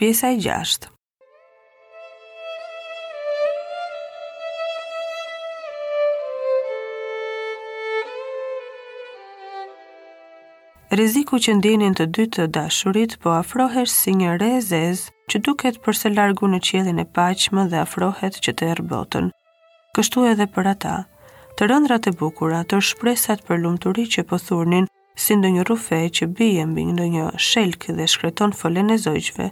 Pjesa e gjashtë Rreziku që ndjenin të dy të dashurit po afrohesh si një re e zezë që duket për së largu në qiellin e paqmë dhe afrohet që të errë botën. Kështu edhe për ata, tërë ëndrrat e bukura, tërë shpresat për lumturi që po thurnin, si ndonjë rrufe që bie mbi ndonjë shelg dhe shkreton folenë e zogjve,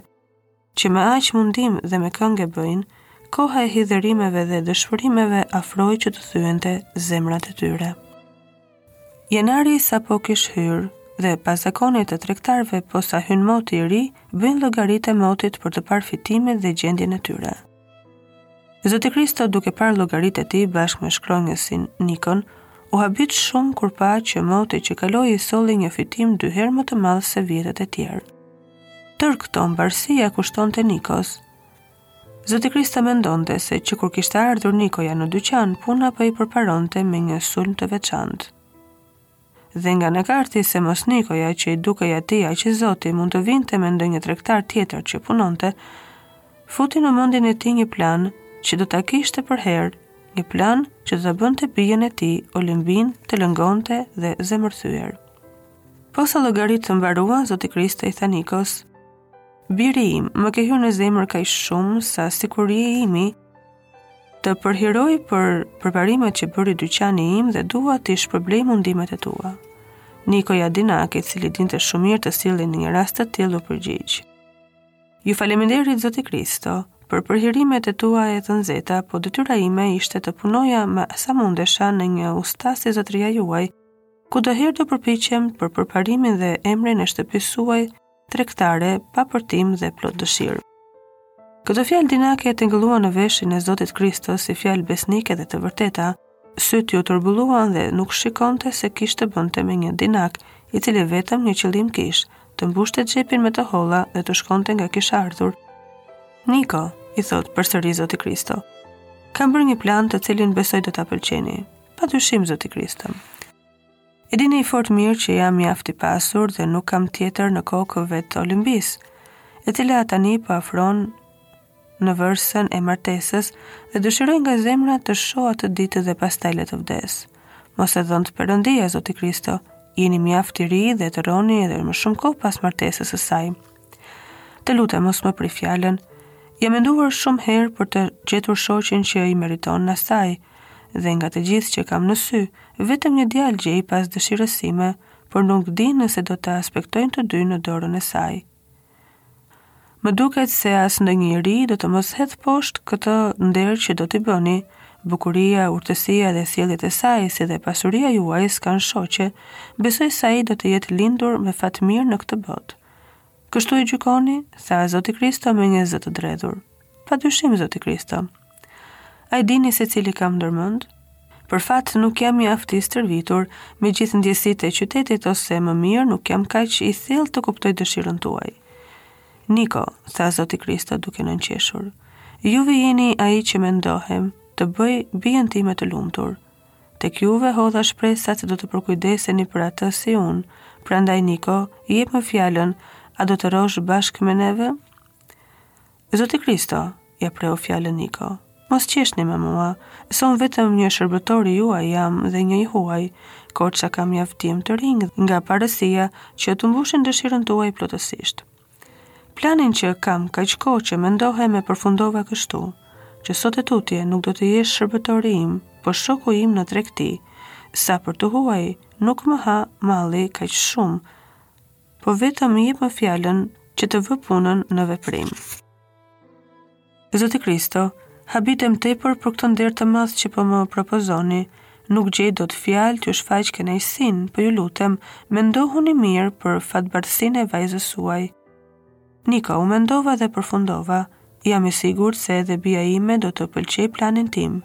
që me aq mundim dhe me këngë bëjnë, koha e hidhërimeve dhe dëshpërimeve afroi që të thyente zemrat e tyre. Janari sapo kish hyrë, dhe pas zakonit të tregtarëve posa hyn moti i ri, bëjnë llogaritë e motit për të parë fitimet dhe gjendjen e tyre. Zoti Kristo duke parë llogaritë e tij bashkë me shkronjësin Nikon, u habit shumë kur pa që moti që kaloi i solli një fitim dy herë më të madh se vjetet e tjerë. Tërë këto mbarësi ia kushtonte Nikos. Zoti Kristo mendonte se që kur kishte ardhur Nikoja në dyqan, puna po i përparonte me një sulm të veçantë. Dhe nga nakari se mos Nikoja që i dukej atij aq i zoti mund të vinte me ndonjë tregtar tjetër që punonte, futi në mendjen e tij një plan që do ta kishte përherë, një plan që do ta bënte bijën e tij Olimbinë të lëngonte dhe zemërthyër. Posa llogaritë mbaruan, zoti Kristo i tha Nikos, Biri im, më ke hyrë në zemër kaq shumë sa sikur je imi, Të përhiroj për përparimet që bëri dyqani im dhe dua t'i shpërblej mundimet e tua. Nikoja dinak, i cili dinte shumë mirë të sillej në një rast të tillë u përgjigj. Ju faleminderit Zoti Kristo, për përhirimet e tuaja të nxehta, po detyra ime ishte të punoja me sa mundesha në një usta si zotëria juaj, kurdoherë do përpiqem për përparimin dhe emrin e shtëpisë suaj tregtare, pa përtim dhe plot dëshirë. Këto fjalë dinake tingëlluan në veshin e Zotit Kristo si fjalë besnike dhe të vërteta. Sytë iu turbulluan dhe nuk shikonte se kish të bënte me një dinak, i cili vetëm një qëllim kish, të mbushte xhepin me të holla dhe të shkonte nga kish ardhur. Niko, i thotë përsëri Zoti Kristo. Kam bërë një plan të cilin besoj do ta pëlqeni. Pa dyshim Zoti Kristo. E dini fort mirë që jam mjaft i pasur dhe nuk kam tjetër në kokë veç Olimbisë, e cila tani po afron në vërsën e martesës dhe dëshiroj nga zemra të shoh atë ditë dhe pastaj le të vdes. Mos e dhëntë Perëndia, Zoti Kristo, jeni mjaft i ri dhe do të rroni edhe më shumë kohë pas martesës së saj. Të lutem mos më pre fjalën. Jam menduar shumë herë për të gjetur shoqin që i meriton asaj, Dhe nga të gjithë që kam në sy, vetëm një djalë gjej pas dëshirës sime, por nuk di nëse do të aspektojnë të dy në dorën e saj. Më duket se asnjë i ri do të mos hedhë poshtë këtë nder që do t'i bëni, bukuria, urtësia dhe sjelljet e saj, si dhe pasuria juaj s'kan shoqe, besoj se ai do të jetë lindur me fat mirë në këtë botë. Kështu e gjykoni, tha Zoti Kristo me një zë të dredhur. Pa dyshim, Zoti Kristo. A e dini se cili kam ndër mend? Për fat nuk jam i aftë i stërvitur, me gjithë ndjesitë e qytetit ose më mirë nuk jam kaq i thellë të kuptoj dëshirën tuaj. Niko, tha Zoti Kristo duke nënqeshur, juve jeni ai që mendohem të bëj bijën time të lumtur. Tek juve hodha shpresat se do të përkujdeseni për atë si unë. Prandaj Niko, jep më fjalën, a do të rrosh bashkë me neve? Zoti Kristo, ia preu fjalën Niko. Mos qeshni me mua, se unë vetëm një shërbëtor i juaj jam dhe një i huaj, Korça ka mjaft djem të rinj nga parësia që t'ju mbushin dëshirën tuaj plotësisht. Planin që kam kaq kohë që mendohem e përfundova kështu, që sot e tutje nuk do të jesh shërbëtori im, po shoku im në tregti. Sa për të huaj, nuk më ha malli kaq shumë, po vetëm jepmë fjalën që të vë punën në veprim. Zoti Kristo, habitem tepër për këtë nder të madh që po më propozoni. Nuk gjej dot fjalë t'ju shfaq kënaqësinë, po ju lutem, mendohuni mirë për fatbardhësinë e vajzës suaj. Niko, u mendova dhe përfundova. Jam i sigurt se edhe bija ime do të pëlqejë planin tim.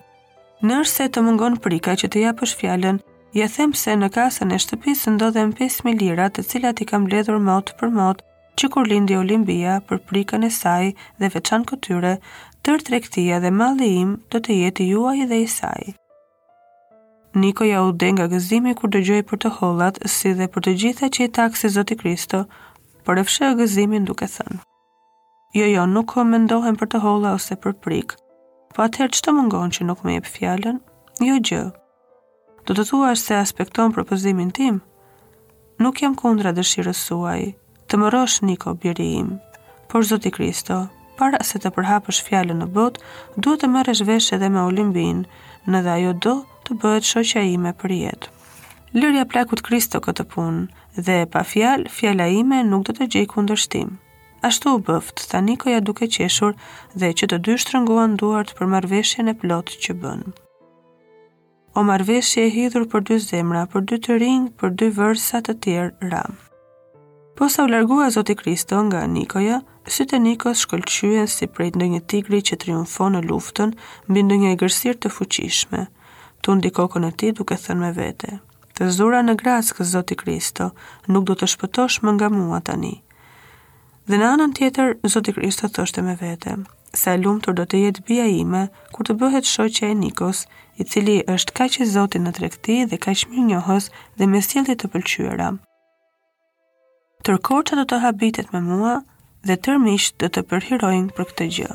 Në është se të mungon prika që të japësh fjalën, ja them se në kasën e shtëpisë ndodhen 5000 lira, të cilat i kam mbledhur mot për mot që kur lindi Olimbia për prikën e saj dhe veçan këtyre, tërë tregtia dhe malli im do të jetë i juaji dhe i saj. Nikoja u deh nga gëzimi kur dëgjoi për të hollat, si dhe për të gjitha që i taksi Zoti Kristo, por e fsheh gëzimin duke thënë. Jo, jo, nuk po mendohem për të holla ose për prikë. Po atëherë ç'të mungon që nuk më jep fjalën? Jo gjë. Do të thuash se aspekton propozimin tim? Nuk jam kundra dëshirës suaj, të më rrosh Niko, biri im. Por Zoti Kristo, para se të përhapësh fjalën në botë, duhet të merresh vesh edhe me Olimbinë, në dhe ajo do të bëhet shoqja ime për jetë. Lërja plakut Kristo këtë punë, dhe pa fjalë, fjala ime nuk do të gjejë kundërshtim. Ashtu u bëftë, tha Nikoja duke qeshur dhe që të dy shtrënguan duart për marrëveshjen e plotë që bënë. O marrëveshje e hidhur për dy zemra, për dy të rinj, për dy vërsatarë. Po sa u largua Zoti Kristo nga Nikoja, sytë e Nikos shkëlqyen si prej ndonjë tigri që triumfon në luftën mbi ndonjë egërsirë të fuqishme. Tundi kokën e tij duke thënë me vete, të zura në grackë Zoti Kristo, nuk do të shpëtosh më nga mua tani. Dhe në anën tjetër, Zoti Kristo thoshte me vete, Sa e lumtur do të jetë bija ime kur të bëhet shoqja e Nikos, i cili është kaq i zoti në tregti dhe kaq mirënjohës dhe me sjellje të pëlqyera. Tërë Korça do të habitet me mua dhe tërë miqtë do të përgëzojnë për këtë gjë.